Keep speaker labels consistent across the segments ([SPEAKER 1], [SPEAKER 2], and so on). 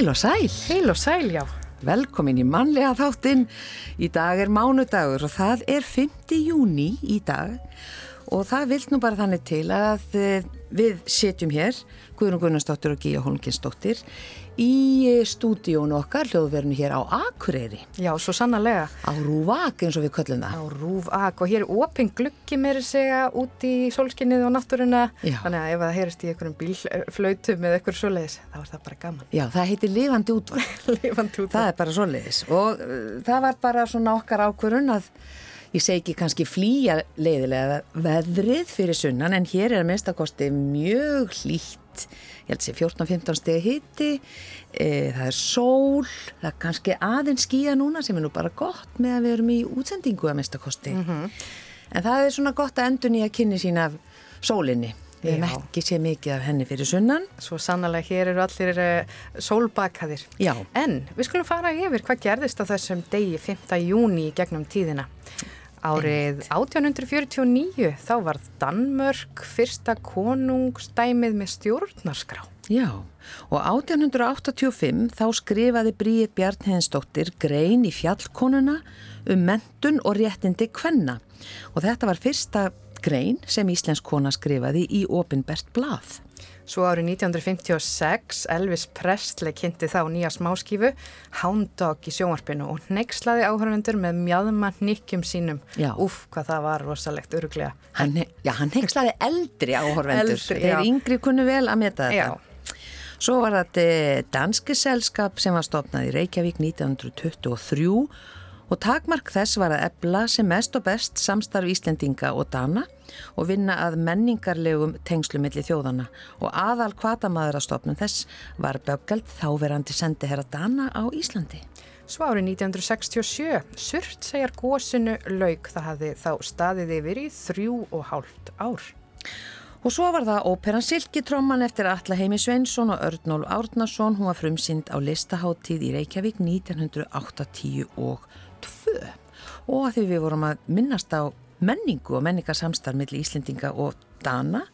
[SPEAKER 1] Heil og sæl.
[SPEAKER 2] Heil og sæl, já.
[SPEAKER 1] Velkomin í mannlega þáttinn. Í dag er mánudagur og það er 5. júni í dag og það vilt nú bara þannig til að eh, við setjum hér, Guðrún Gunnarsdóttir og Gíja Holmginsdóttir, í stúdíónu okkar, hljóðverðinu hér á Akureyri.
[SPEAKER 2] Já, svo sannarlega.
[SPEAKER 1] Á Rúvak eins og við köllum það.
[SPEAKER 2] Á Rúvak og hér er oping glukki meiri segja út í solskinnið og náttúruna.
[SPEAKER 1] Já.
[SPEAKER 2] Þannig að ef það heyrist í einhverjum bílflautum eða eitthvað svoleiðis, þá er það bara gaman.
[SPEAKER 1] Já, það heitir lifandi útvarp.
[SPEAKER 2] Lifandi út.
[SPEAKER 1] Það er bara svoleiðis og uh, það var bara svona okkar ákvörun að ég segi ekki kannski flýja leiðilega veðrið fyrir sunnan en hér er að minnstakosti mjög hlýtt, ég held að sé 14-15 stegi hitti, e, það er sól, það er kannski aðeins skýja núna sem er nú bara gott með að við erum í útsendingu að minnstakosti en það er svona gott að endur nýja kynni sín af sólinni. Við hefum ekki séð mikið af henni fyrir sunnan.
[SPEAKER 2] Svo sannarlega hér eru allir uh, sólbakaðir.
[SPEAKER 1] Já.
[SPEAKER 2] En við skulum fara yfir hvað gerðist á þessum degi 5. júni í gegnum tíðina. Árið 1849 þá var Danmörk fyrsta konungstæmið með stjórnarskrá.
[SPEAKER 1] Já, og 1885 þá skrifaði Bríð Bjarnheinsdóttir grein í fjallkonuna um mentun og réttindi kvenna og þetta var fyrsta grein sem Íslensk kona skrifaði í opinbert blað.
[SPEAKER 2] Svo árið 1956 Elvis Presley kynnti þá nýja smáskífu Hound Dog í sjónvarpinu og neykslaði áhörvendur með mjadma nikkjum sínum.
[SPEAKER 1] Já.
[SPEAKER 2] Úff, hvað það var rosalegt öruglega.
[SPEAKER 1] Hann, já, hann hengslaði eldri.
[SPEAKER 2] Eldri,
[SPEAKER 1] Þeir yngri kunnu vel að meta þetta.
[SPEAKER 2] Já.
[SPEAKER 1] Svo var þetta danski selskap sem var stopnað í Reykjavík 1923 og takmark þess var að ebla sem mest og best samstarf Íslendinga og Dana og vinna að menningarlegum tengslu milli þjóðana og aðal kvatamaður að stopnum þess var Böggald þáverandi sendi herra Dana á Íslandi.
[SPEAKER 2] Svo árið 1967, surt segjar gósinu lauk það hafði þá staðið yfir í þrjú og hálft ár.
[SPEAKER 1] Og svo var það óperan Silkitromman eftir Alla Heimi Sveinsson og Örnól Árnason. Hún var frumsynd á listaháttíð í Reykjavík 1982. Og að því við vorum að minnast á menningu og menningarsamstarf millir Íslendinga og Dana.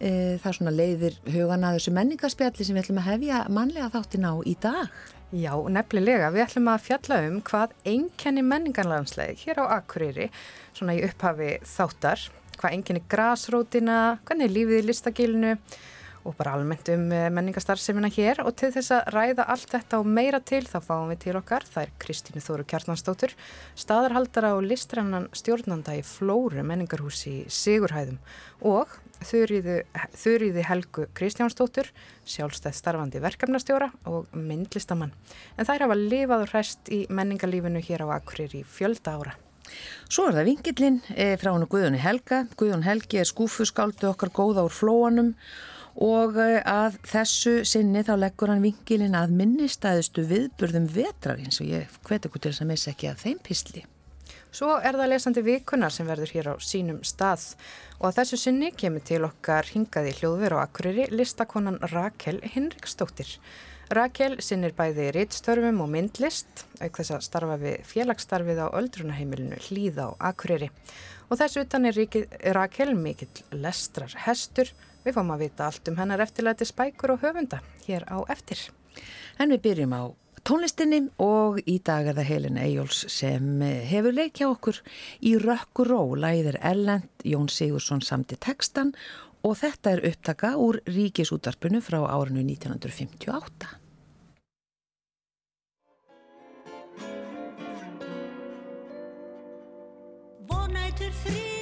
[SPEAKER 1] E, það er svona leiðir hugana að þessu menningarspjalli sem við ætlum að hefja mannlega þáttin á í dag.
[SPEAKER 2] Já, nefnilega, við ætlum að fjalla um hvað einkenni menningarlandsleið hér á Akureyri, svona í upphafi þáttar, hvað einkenni grasrótina, hvernig er lífið í listagilinu og bara almennt um eh, menningarstarfsemina hér og til þess að ræða allt þetta og meira til þá fáum við til okkar, það er Kristínu Þóru Kjartansdóttur, staðarhaldara og listrannan stjórnanda í Flóru menningarhúsi í Sigurhæðum og Þurriði, Helgu Kristjánsdóttur, sjálfstæð starfandi verkefnastjóra og myndlistamann. En þær hafa lifað og hræst í menningarlífinu hér á Akureyri í fjölda ára.
[SPEAKER 1] Svo er það vingillin e, frá hennu Guðjóni Helga. Guðjón Helgi er skúfuskáldu okkar góða úr flóanum og e, að þessu sinni þá leggur hann vingilin að minnistæðustu viðburðum vetrarins og ég hveti okkur til þess að missa ekki að þeim písli.
[SPEAKER 2] Svo er það lesandi vikunar sem verður hér á sínum stað og að þessu sinni kemur til okkar hingaði hljóðver á Akureyri listakonan Rakel Hinriksdóttir. Rakel sinnir bæði rittstörfum og myndlist, auk þess að starfa við félagsstarfið á öldrunaheimilinu Hlýða á Akureyri. Og þessu utan er Rakel mikill lestrar hestur. Við fáum að vita allt um hennar eftirlæti spækur og höfunda hér á eftir.
[SPEAKER 1] En við byrjum á tónlistinni og í dag er það Helena Eyjóls sem hefur leikja okkur í Rökkuró, læðir Ellend, Jón Sigursson samti textan og þetta er upptaka úr ríkisútarpunu frá árinu 1958.
[SPEAKER 3] Vonætur friður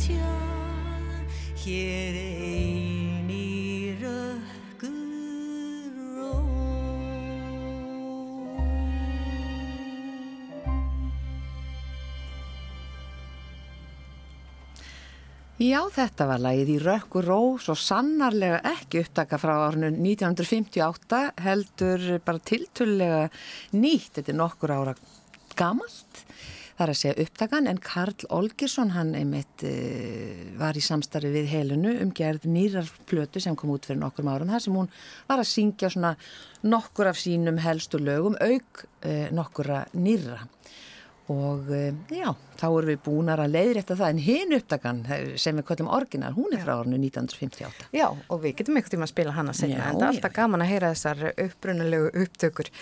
[SPEAKER 3] sitja hér ein í rökkuró
[SPEAKER 1] Já, þetta var lagið í Rökkur Ró, svo sannarlega ekki upptaka frá árinu 1958, heldur bara tiltölulega nýtt, þetta er nokkur ára gamalt. Það er að segja upptakan, en Karl Olgersson, hann einmitt uh, var í samstarfi við helinu um gerð nýrar plötu sem kom út fyrir nokkur árum, þar sem hún var að syngja svona nokkur af sínum helstu lögum, auk uh, nokkura nýra. Og eh, já, þá erum við búinar að leiðrétta það, en hinn upptakan eh, sem við kallum orginal, hún er frá árinu 1958.
[SPEAKER 2] Já, og við getum einhvern tíma að spila hana senna,
[SPEAKER 1] Já,
[SPEAKER 2] en það er alltaf gaman að heyra þessar upprunalegu upptökur.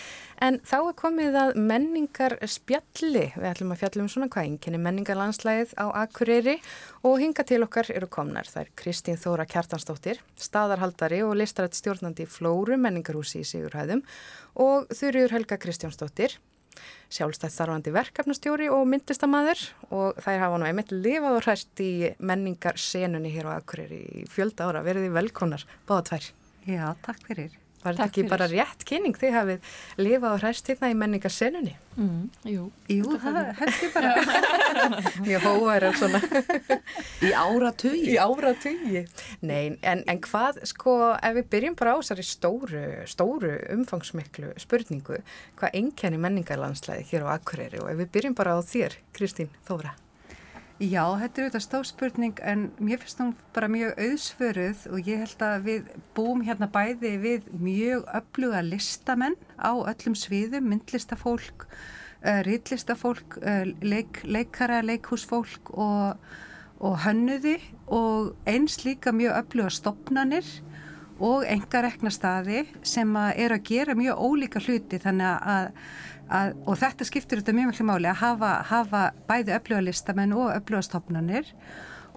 [SPEAKER 2] En þá er komið að menningar spjalli. Við ætlum að fjalla um svona hvað einkenni menningarlandslæðið á Akureyri og hinga til okkar eru komnar. Það er Kristín Þóra Kjartansdóttir, staðarhaldari og listarætt stjórnandi í Flóru menningarhúsi í Sigurhæðum og Þurriður Helga Kristjánsdóttir sjálfstætt starfandi verkefnastjóri og myndlistamæður og þær hafa nú einmitt lifað og hræst í menningar senunni hér á Akureyri í fjölda ára. Verðið velkonar, báða tvær.
[SPEAKER 4] Já, takk fyrir.
[SPEAKER 2] Var þetta ekki
[SPEAKER 5] fyrir.
[SPEAKER 2] bara rétt kynning? Þið hafið lifað og hræst hérna í menningar senunni.
[SPEAKER 5] Mm, jú.
[SPEAKER 4] Jú, það ég bara.
[SPEAKER 2] Mjög hóværi og svona
[SPEAKER 1] Í áratugi.
[SPEAKER 2] í áratugi. Nei, en, en hvað, sko, ef við byrjum bara á þessari stóru, stóru umfangsmiklu spurningu, hvað einkenni menningarlandslæði hér á Akureyri og ef við byrjum bara á þér, Kristín Þóra.
[SPEAKER 4] Já, þetta er auðvitað stór spurning en mér finnst hún bara mjög auðsvöruð og ég held að við búum hérna bæði við mjög öfluga listamenn á öllum sviðum, myndlistafólk, uh, rítlistafólk, uh, leik, leikara, leikhúsfólk og, og hönnuði og eins líka mjög öfluga stopnanir og enga rekna staði sem að eru að gera mjög ólíka hluti þannig að, að og þetta skiptir þetta mjög miklu máli að hafa, hafa bæði öfluga listamenn og öfluga stopnanir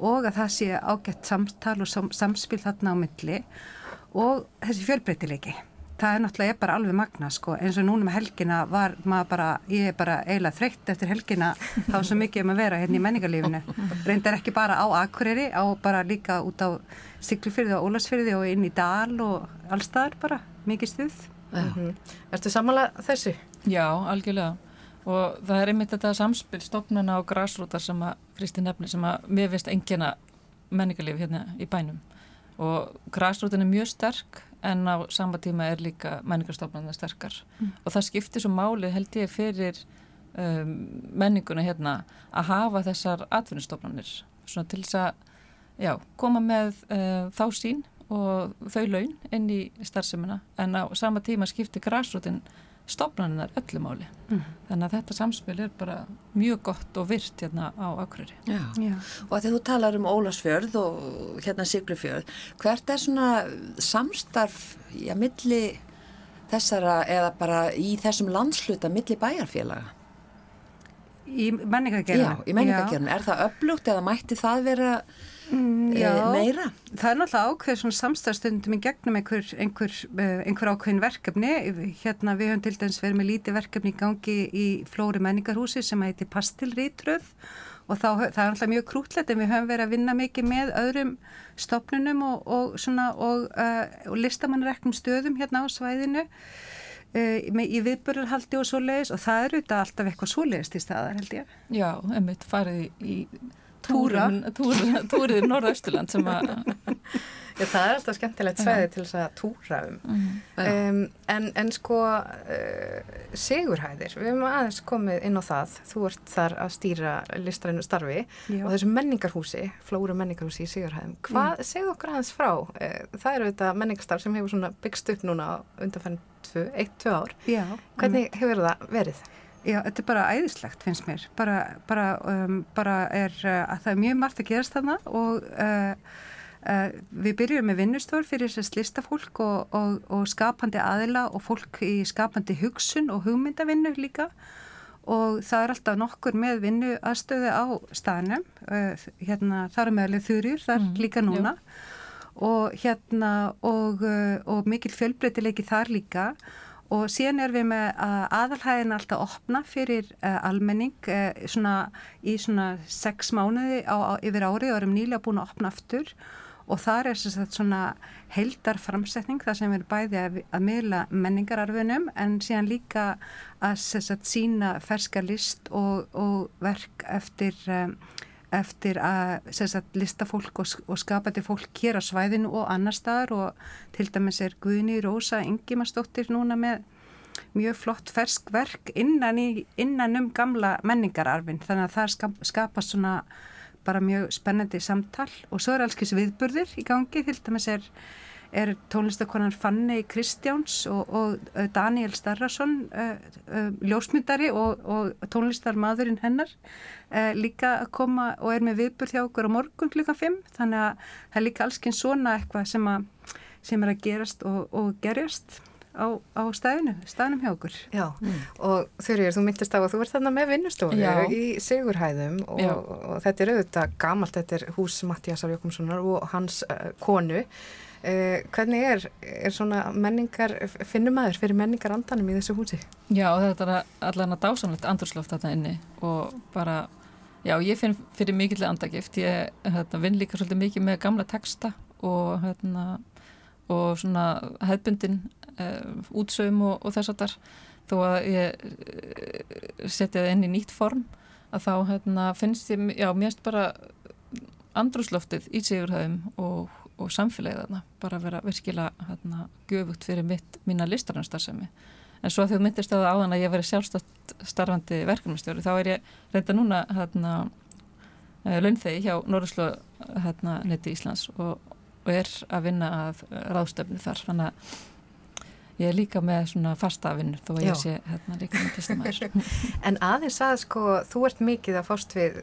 [SPEAKER 4] og að það sé ágætt samtal og sam, samspil þarna á milli og þessi fjölbreytileiki. Það er náttúrulega bara alveg magna sko. Eins og núna með helgina var maður bara ég er bara eiginlega þreytt eftir helgina. Þá er svo mikið um að vera hérna í menningarlífinu. Reyndar ekki bara á Akureyri á bara líka út á Siglufyrði og Ólasfyrði og inn í Dal og allstaðar bara, mikið stuð.
[SPEAKER 2] Mm Ertu samanlega þessu?
[SPEAKER 5] Já, algjörlega. Og það er einmitt þetta samspil stofnana og græsrútar sem að Kristi nefni sem að mér finnst engina menningarlíf hérna í bænum. Og græsrútin er mjög sterk en á sama tíma er líka menningarstofnana sterkar. Og það skiptir svo máli held ég fyrir um, menninguna hérna að hafa þessar atvinnustofnanir svona til þess að já, koma með uh, þá sín og þau laun inn í starfsemina en á sama tíma skiptir græsrútin stofnaninnar öllu máli. Þannig að þetta samspil er bara mjög gott og virt hérna á Akureyri.
[SPEAKER 1] Já.
[SPEAKER 4] Já.
[SPEAKER 1] Og að því þú talar um Ólasfjörð og hérna Siglufjörð, hvert er svona samstarf, já, milli þessara eða bara í þessum landsluta milli bæjarfélaga?
[SPEAKER 4] Í menningargerðinu?
[SPEAKER 1] Já, í menningargerðinu. Er það öflugt eða mætti það vera
[SPEAKER 4] Mm, já.
[SPEAKER 1] meira?
[SPEAKER 4] Það er náttúrulega ákveð svona samstæðstundum í gegnum einhver, einhver, eh, einhver ákveðin verkefni. Hérna við höfum til dæmis verið með lítið verkefni í gangi í Flóri menningarhúsi sem heiti Pastilrítröð og þá, það er náttúrulega mjög krútlegt en við höfum verið að vinna mikið með öðrum stopnunum og, og, svona, og, uh, og listamannreknum stöðum hérna á svæðinu. Í viðbörðarhaldi og svoleiðis og það eru þetta alltaf eitthvað svoleiðist í staðar held ég.
[SPEAKER 5] Já, einmitt farið í,
[SPEAKER 4] Túra.
[SPEAKER 5] túrum- túr- túrið í Norðausturland sem að
[SPEAKER 2] Já, það er alltaf skemmtilegt svæði til þess að túra um. um en, en sko, uh, Sigurhæðir, við hefum aðeins komið inn á það. Þú ert þar að stýra listrænu starfi
[SPEAKER 4] Já.
[SPEAKER 2] og þessu menningarhúsi, Flóru menningarhúsi í Sigurhæðum. Hvað segðu okkur aðeins frá? Uh, það eru þetta menningarstarf sem hefur svona byggst upp núna undanfærin 1-2 ár.
[SPEAKER 4] Já.
[SPEAKER 2] Hvernig hefur það verið?
[SPEAKER 4] Já, þetta er bara æðislegt finnst mér. Bara, bara, um, bara er uh, að það er mjög margt að gerast þarna og uh, uh, við byrjum með vinnustór fyrir þess listafólk og, og, og skapandi aðila og fólk í skapandi hugsun og hugmyndavinnu líka og það er alltaf nokkur með vinnu aðstöðu á staðnum. Uh, hérna, það eru meðalið þurjur, það er
[SPEAKER 5] Mm,
[SPEAKER 4] líka núna og hérna og, uh, og mikil fjölbreytileiki þar líka og síðan er við með að aðalhæðin alltaf opna fyrir uh, almenning uh, svona, í svona sex mánuði á, á, yfir árið og erum nýlega búin að opna aftur. Og þar er svona heldar framsetning þar sem erum bæði að, að miðla menningararfinum en síðan líka að sína ferska list og, og verk eftir um, eftir að sagt, listafólk og, og skapandi fólk hér á svæðinu og annar staðar og til dæmis er Guðni Rósa Ingimarsdóttir núna með mjög flott fersk verk innan, í, innan um gamla menningararfin þannig að það skap, skapast svona bara mjög spennandi samtal. Og svo er alls kys viðburðir í gangi. Til dæmis er, er tónlistakonan Fanny Kristjáns og, og uh, Daniel Starrason uh, uh, ljósmyndari og, og tónlistarmadurinn hennar uh, líka að koma og er með viðburð hjá okkur á morgun klukkan 5 þannig að það er líka allskinn svona eitthvað sem, að, sem er að gerast og, og gerjast á, á staðinu, staðinum hjá okkur
[SPEAKER 2] Já, og Þurriður, þú myndist á að þú ert þarna með vinnustofu
[SPEAKER 5] Já.
[SPEAKER 2] í Sigurhæðum og,
[SPEAKER 5] Já.
[SPEAKER 2] og þetta er auðvitað gamalt, þetta er hús Mattiasar Jökumssonar og hans uh, konu. Uh, hvernig er, er svona menningar, finnum maður fyrir menningar andanum í þessu húsi?
[SPEAKER 5] Já, og þetta er allan að dásanlegt andurslóft þarna inni og bara, já, ég finn fyrir mikill andagift, ég hérna, vinn líka svolítið mikið með gamla texta og hérna, og svona hefbundin uh, útsaum og, og þess að þar, þó að ég uh, setja það inn í nýtt form, að þá hérna, finnst ég, já, mér finnst bara andrúsloftið í sigurhæðum og, og samfélagið þarna, bara vera virkilega hérna, göfugt fyrir mitt, mína listarannstarfsemi. En svo að þú myndist að áðan að ég veri sjálfstátt starfandi verkefnumstjóri, þá er ég reynda núna hérna, launþegi hjá Norðursló hérna, neti Íslands og, og er að vinna að ráðstöfnu þar. Þannig að ég er líka með svona fasta vinnu þó að
[SPEAKER 2] Já.
[SPEAKER 5] ég sé hérna, líka með testamæður.
[SPEAKER 2] En aðeins að sko, þú ert mikið að fást við,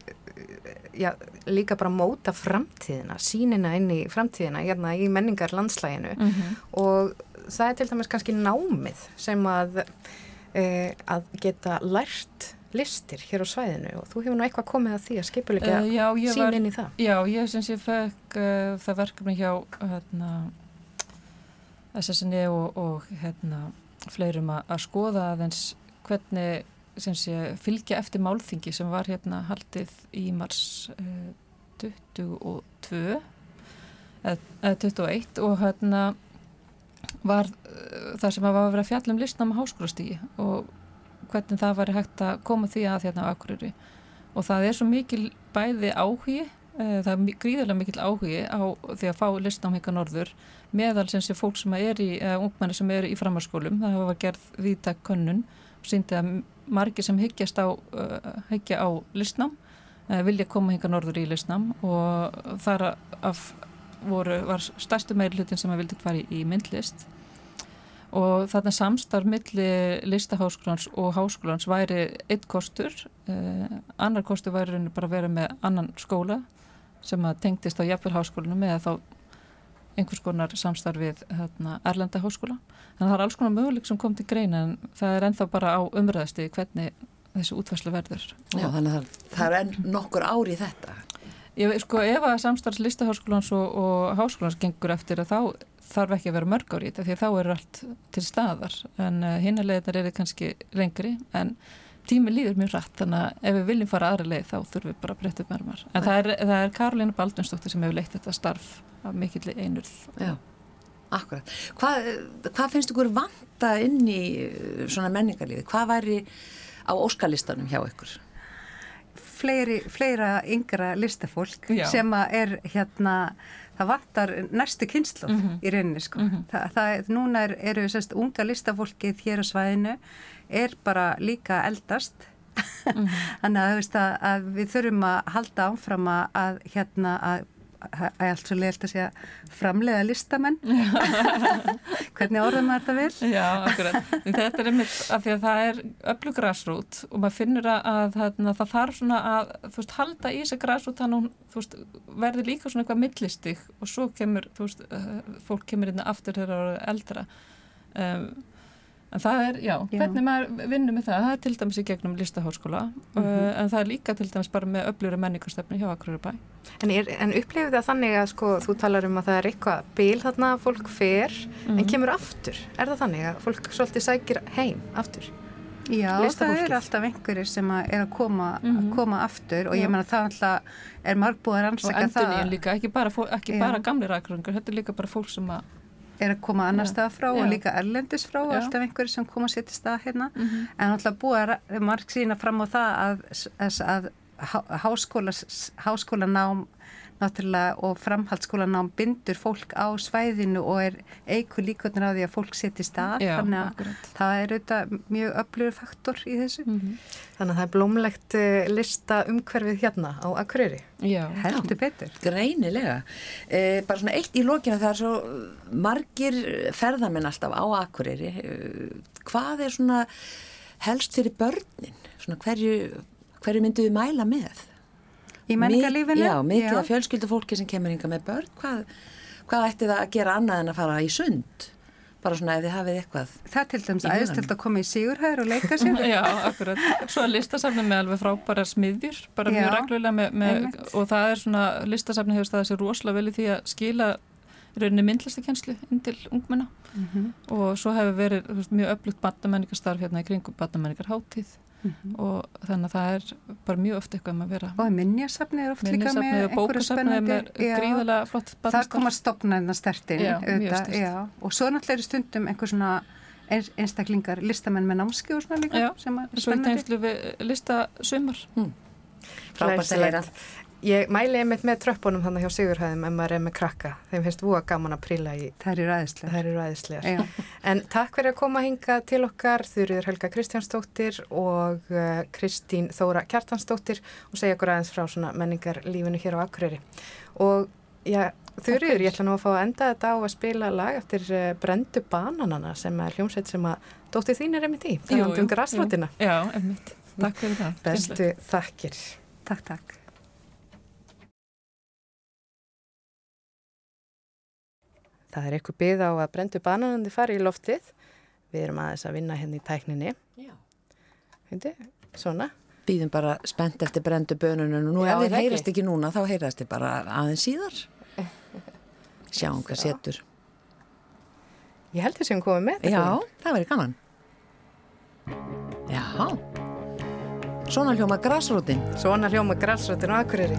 [SPEAKER 2] já, líka bara móta framtíðina, sínina inn í framtíðina, hérna í menningar landslæginu
[SPEAKER 5] mm -hmm.
[SPEAKER 2] og það er til dæmis kannski námið sem að, e, að geta lært listir hér á svæðinu og þú hefur nú eitthvað komið að því að skipulegja
[SPEAKER 5] Uh, ég
[SPEAKER 2] sín inn í það.
[SPEAKER 5] já, ég sem sé fekk uh, það verkefni hjá hérna, SSNE og, og hérna, fleirum að, að skoða aðeins hvernig sem sé fylgja eftir málþingi sem var hérna haldið í mars uh, 22 eða eða 21 og hérna var uh, það sem var að vera fjallum listnám á háskólastígi og hvernig það var hægt að koma því að hérna á Akureyri. Og það er svo mikil bæði áhugi uh, það er gríðarlega mikil áhugi á því að fá listnám hinga norður meðal sem sé fólk sem er í uh, ungmenni sem eru í framharskólum það hafa gerð viðtak könnun síndi að margir sem hyggjast á uh, hyggja á listnám uh, vilja koma hinga norður í listnám og þar af voru, var stærstu meirlutin sem að vildi fara í, í myndlist. Og þarna samstarf milli listaháskólans og háskólans væri eitt kostur uh, annar kostur væri bara að vera með annan skóla sem að tengdist á jafnvel háskólanum eða þá einhvers konar samstarf við hérna, Erlenda háskóla. Þannig að það er alls konar möguleik sem kom til greina en það er ennþá bara á umræðasti hvernig þessu útværslu verður.
[SPEAKER 1] Já, þannig að það, er enn nokkur ári í þetta.
[SPEAKER 5] Ég veit sko ef að samstarfs listaháskólans og, og háskólans gengur eftir að þá þarf ekki að vera mörg ári í þetta því að þá er allt til staðar. En uh, hinarleginar eru kannski lengri en tími líður mjög rætt þannig að ef við viljum fara aðra leið þá þurfum við bara að breytta upp mörgmar en það er, það er Karolina Baldunsdóttir sem hefur leitt þetta starf af mikill einurð
[SPEAKER 1] Já, akkurat. Hvað, hvað finnst ykkur vanta inn í uh, svona menningarlífi? Hvað væri á óskalistanum hjá ykkur?
[SPEAKER 4] fleiri, fleira yngra listafólk
[SPEAKER 5] Já.
[SPEAKER 4] sem að er hérna það vantar næstu kynslu
[SPEAKER 5] Mhm.
[SPEAKER 4] í rauninni sko.
[SPEAKER 5] Mhm.
[SPEAKER 4] Þa, það, núna er, eru sérst unga listafólkið hér á svæðinu er bara líka eldast
[SPEAKER 5] Mhm.
[SPEAKER 4] þannig að, að, að við þurfum að halda áfram að, hérna að allt svo leiðilt að segja framleiða listamenn. Hvernig orðum maður þetta vel?
[SPEAKER 5] Já, akkurat. Þetta er einmitt af því að það er öllu græsrút og maður finnur að, að, að það þarf svona að, þú veist, halda í sig græsrút þannig að hún, verður líka svona eitthvað millistig og svo kemur, þú veist, uh, fólk kemur inn aftur þegar það eru eldra. Um, en það er, já,
[SPEAKER 4] Já.
[SPEAKER 5] hvernig maður vinnur með það, það er til dæmis í gegnum listaháskóla, uh, en það er líka til dæmis bara með öflugri menningarstefni hjá Akureyri
[SPEAKER 2] En, er, en upplifið það þannig að sko, þú talar um að það er eitthvað bíl þarna, fólk fer, en kemur aftur. Er það þannig að fólk svolítið sækir heim aftur?
[SPEAKER 4] Já, það er alltaf einhverjir sem að er að koma,
[SPEAKER 5] Mhm.
[SPEAKER 4] koma aftur og ég
[SPEAKER 5] Já.
[SPEAKER 4] meina það alltaf er marg búið að
[SPEAKER 5] og
[SPEAKER 4] það
[SPEAKER 5] nýjum líka, ekki bara, fó- ekki bara gamlir akurungar, þetta er líka bara fólk sem að
[SPEAKER 4] er að koma annar stað frá og líka erlendis frá og alltaf einhverjir sem koma sér til stað hérna.
[SPEAKER 5] Mhm.
[SPEAKER 4] en alltaf búið að marg sína fram á það að, að, að háskóla, háskólanám náttúrulega og framhaldsskólanám bindur fólk á svæðinu og er eigur líkvöldin á því að fólk setja í stað
[SPEAKER 5] Já,
[SPEAKER 4] þannig að
[SPEAKER 5] akkurat.
[SPEAKER 4] það er auðvitað mjög öflugur faktor í þessu
[SPEAKER 5] Mhm.
[SPEAKER 2] Þannig að það er blómlegt uh, lista umhverfið hérna á Akureyri.
[SPEAKER 5] Já,
[SPEAKER 4] heldur betur
[SPEAKER 1] Greinilega. Eh, bara svona eitt í lokinu það er svo margir ferðamenn alltaf á Akureyri. Eh, hvað er svona helst fyrir börnin? Svona hverju, hverju myndu við mæla með?
[SPEAKER 4] í menningarlífinu
[SPEAKER 1] Já, mikið af fjölskyldu fólki sem kemur hinga með börn. Hvað, hvað ætti það að gera annað en að fara í sund? Bara svona ef þið hafið eitthvað.
[SPEAKER 4] það til dæmis
[SPEAKER 1] huganum.
[SPEAKER 4] æðistilt að koma í sigurhæður og leika sér
[SPEAKER 5] Já, akkurat. Svo er listasafni með alveg frábæra smiðjur, bara mjög
[SPEAKER 4] Já,
[SPEAKER 5] reglulega með, með, og það er svona, listasafni hefur staðið sér rosalega vel í því að skila í rauninni myndlistakenslu inn til ungmenna
[SPEAKER 4] Mhm.
[SPEAKER 5] og svo hefur verið veist, mjög öflugt batnamenningarstarf hérna í kringum batnamenningarháttíð og þannig að það er bara mjög oft eitthvað um að vera
[SPEAKER 4] og minjasafni er oft líka með
[SPEAKER 5] bókasafni með gríðalega flott
[SPEAKER 4] það stopnaðina stertinn
[SPEAKER 5] Já, mjög sterkt.
[SPEAKER 4] já. og svo náttúrulega eru stundum einhver svona eins- einstaklingar, listamenn með námski og svona líka
[SPEAKER 5] Já,
[SPEAKER 4] sem að er
[SPEAKER 5] Svo í
[SPEAKER 4] spennandi
[SPEAKER 5] tegnslu við listasumar.
[SPEAKER 1] Frábært að heyra.
[SPEAKER 2] Ég mæli einmitt með tröppunum þannig hjá Sigurhæðum ef maður er með krakka. Þeim finnst þú að gaman að príla í
[SPEAKER 4] það er ræðislega
[SPEAKER 2] þær eru ræðislegar.
[SPEAKER 4] Já.
[SPEAKER 2] En takk fyrir að koma hinga til okkar, Þurriður Helga Kristjánsdóttir og uh, Kristín Þóra Kjartansdóttir og segja okkur aðeins frá svona menningarlífinu hér á Akureyri. Og já, Þurriður, ég ætla nú að fá að enda þetta á að spila lag eftir uh, Brendu Bananana sem er hljómsveit sem að dóttir þín er einmitt í,
[SPEAKER 5] Jú,
[SPEAKER 2] talandi um
[SPEAKER 5] jú. Já, einmitt. Takk fyrir það.
[SPEAKER 2] Bestu þakkir.
[SPEAKER 4] takk, takk
[SPEAKER 2] Það er eitthvað byggð á að Brendu Bananandi fari í loftið. Við erum aðeins að vinna hérna í tækninni.
[SPEAKER 1] Já.
[SPEAKER 2] Hindi, svona.
[SPEAKER 1] Býðum bara spennt eftir brendu bönunum og nú
[SPEAKER 2] Já,
[SPEAKER 1] ef
[SPEAKER 2] er
[SPEAKER 1] þið
[SPEAKER 2] það
[SPEAKER 1] heyrast
[SPEAKER 2] ekki?
[SPEAKER 1] núna þá heyrast þið bara aðeins síðar. Sjáum hvað setur.
[SPEAKER 2] Ég held við sem komum með þetta.
[SPEAKER 1] Já, það verður gaman. Já. Svona hljóma græsrótin.
[SPEAKER 2] Svona hljóma græsröttin á Akureyri.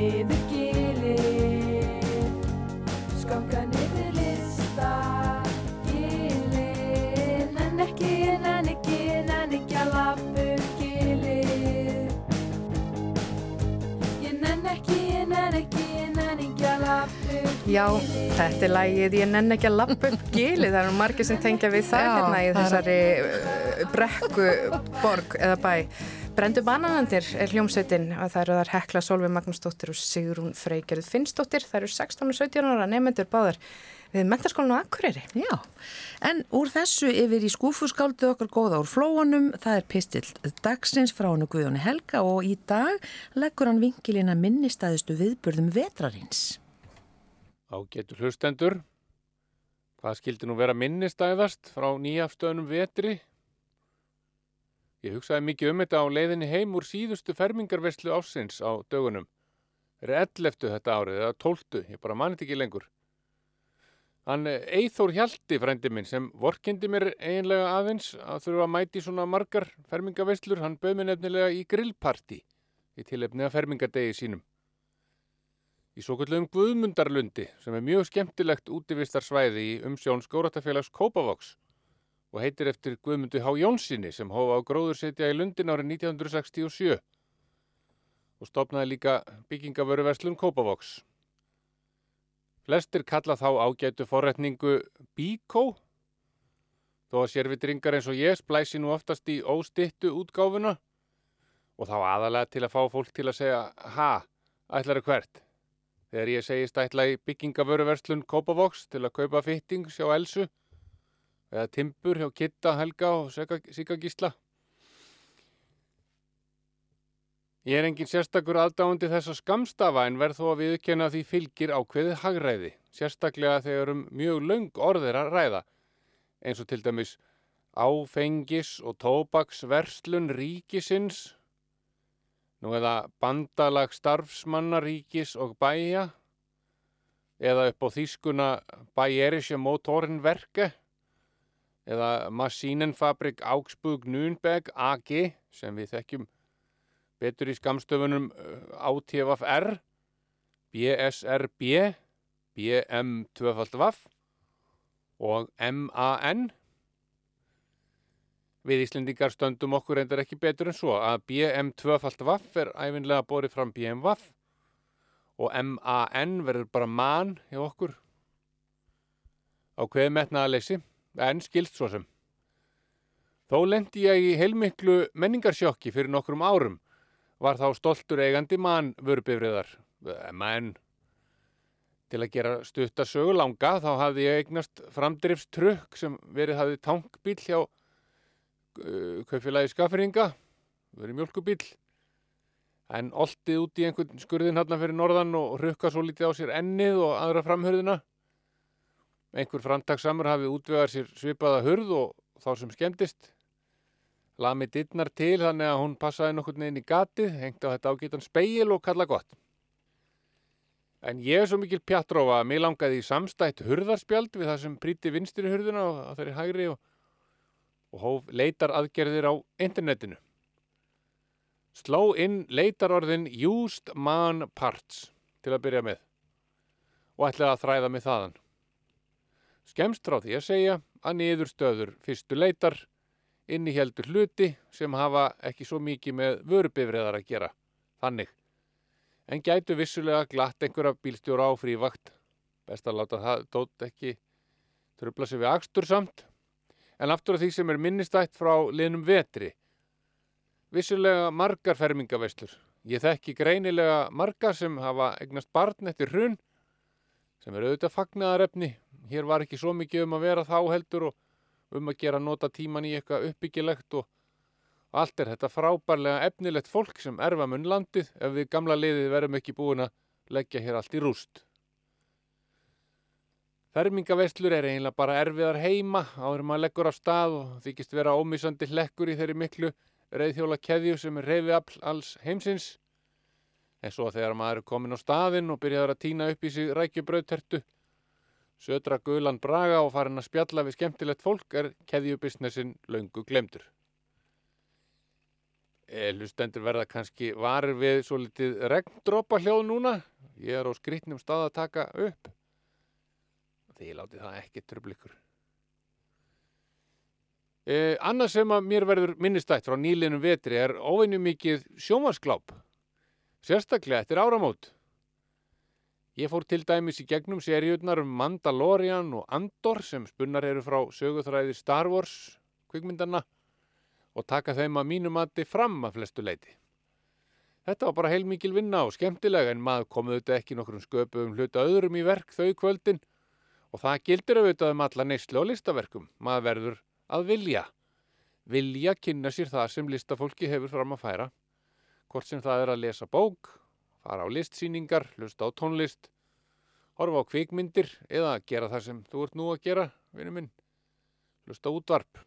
[SPEAKER 6] niður gilir, skokka niður lista gilir, en ekki, en ekki, en ekki að lafu gilir. Ég nenn ekki, ég nenn ekki, ég nenn ekki að lafu gilir.
[SPEAKER 2] Já, þetta er lægið, ég nenn ekki að lappa upp gilið, það eru margir sem tengja við það hérna í þessari uh, brekkuborg eða bæ. Brendu bananandir er hljómsveitin og það eru þar Hekla Solveig Magnúsdóttir og Sigrún Freygerð Finnsdóttir. Það eru 16 og 17 ára nefnendur báðar við mentaskólan á Akureyri.
[SPEAKER 1] Já, en úr þessu yfir í skúfuskáldu okkar góða úr flóanum, það er pistill dagsins frá hannu Guðjóni Helga og í dag leggur hann vinkilina minnistæðustu viðburðum vetrarins.
[SPEAKER 7] Ágætu hlustendur, hvað skildi nú vera minnistæðast frá nýjafstöðunum vetri? Ég hugsaði mikið um þetta á leiðinni heim úr síðustu fermingarveslu ásins á dögunum. Það er 11. þetta árið eða 12. ég bara manið ekki lengur. Hann Eithór Hjalti, frændi minn, sem vorkendi mér eiginlega aðeins að þurfa að mæti svona margar fermingaveslur, hann bauð mér nefnilega í grillparti í tilefni að fermingadegi sínum í svo kallum Guðmundarlundi sem er mjög skemmtilegt útivistarsvæði í umsjón Skóratafélags Kópavogs og heitir eftir Guðmundu H. Jónssoni sem hófa á gróðursetja í Lundin árið 1967 og stopnaði líka byggingavöruverslun Kópavogs. Flestir kalla þá ágætu forretningu Bíkó þó að sérvitringar eins og ég splæsi nú oftast í óstittu útgáfuna og þá aðalega til að fá fólk til að segja ha, ætlaru hvert þegar ég segist ætla í byggingavöruverslun Kópavogs til að kaupa fitting hjá Elsu eða timbur hjá Kitta, Helga og Sigga Gísla. Ég er engin sérstakur aðdáandi þess að skamstafa en verð þó að viðkenna því fylgir ákveðið hagræði, sérstaklega þegar um mjög löng orðir að ræða, eins og til dæmis áfengis og tóbaksverslun ríkisins, nú eða bandalag starfsmanna ríkis og bæja, eða upp á þýskuna Bayerische Motorenwerke, eða Maschinenfabrik Augsburg Nürnberg AG, sem við þekkjum betur í skamstöfunum ATFR, BSRB, BM2FF og MAN. Við Íslendingar stöndum okkur endur ekki betur en svo að BM2FF er æfinlega borið fram BMWF og MAN verður bara MAN hjá okkur á hveð metnaðaleysi, en skilst svo sem. Þó lendi ég í heilmiklu menningarsjokki fyrir nokkrum árum var þá stoltur eigandi mann vörbifriðar, menn. Til að gera stuttasögu langa þá hafði ég eignast framdrifstrukk sem verið hafði tankbíl hjá uh, kaufélagi skaffringa, verið mjölkubíl. En oltið út í einhvern skurðin hann fyrir norðan og rukka svo lítið á sér ennið og aðra framhörðina. Einhver framtagssamur hafði útvegar sér svipaða hurð og þá sem skemmtist lami dittnar til þannig að hún passaði nokkur neginn í gatið, hengt á þetta ágætan speil og kalla gott. En ég er svo mikil pjattrófa að mig langaði í samstætt hurðarspjald við það sem príti vinstri hurðuna og að þeirri hægri og, og hóf leitar aðgerðir á internetinu. Sló inn leitarorðin Used Man Parts til að byrja með og ætlaði að þræða mig þaðan. Skemst frá því að segja að niður stöður fyrstu leitar inniheldur hluti sem hafa ekki svo mikið með vörubifriðar að gera, þannig. En gætu vissulega glatt einhverja bílstjóra á frívakt, best að láta það dótt ekki tröfla sig við akstur samt. En aftur af því sem er minnistætt frá liðnum vetri, vissulega margar fermingaveslur. Ég þekki greinilega margar sem hafa eignast barn eftir hrun, sem er auðvitað fagnaðarefni. Hér var ekki svo mikið um að vera þá heldur og um að gera nota tíman í eitthvað uppbyggilegt og allt er þetta frábærlega efnilegt fólk sem erfa mun landið ef við gamla liðið verðum ekki búin að leggja hér allt í rúst. Fermingaveslur er eiginlega bara erfiðar heima áður maður leggur af stað og þykist vera ómissandi hlekkur í þeirri miklu reyðhjóla keðju sem er reyfiafl alls heimsins. En svo þegar maður er komin á staðinn og byrjaður að týna upp í sig rækjubrautertu Södra gulan braga og farin að spjalla við skemmtilegt fólk er keðjubisnessin laungu glemdur. Hlustendur verða kannski varir við svo litið regndrópa hljóð núna. Ég er á skrítnum stað að taka upp. Því láti það ekki tröflikur. Eh, annað sem að mér verður minnistætt frá nýlinum vetri er óveinu mikið sjómaskláp. Sérstaklega eftir áramót. Ég fór til dæmis í gegnum seríurnar um Mandalorian og Andor sem spunnar eru frá söguþræði Star Wars kvikmyndana og taka þeim að mínu mati fram að flestu leiti. Þetta var bara heilmikil vinna og skemmtilega en maður kom auðvitað ekki nokkrum sköpum hluta öðrum í verk þau kvöldin og það gildir auðvitað um alla neyslu og listaverkum. Maður verður að vilja. Vilja kynna sér það sem listafólki hefur fram að færa. Hvort sem það er að lesa bók, fara á listsýningar, hlusta á tónlist, horfa á kvikmyndir eða gera það sem þú ert nú að gera, vinnu minn, hlusta útvarp.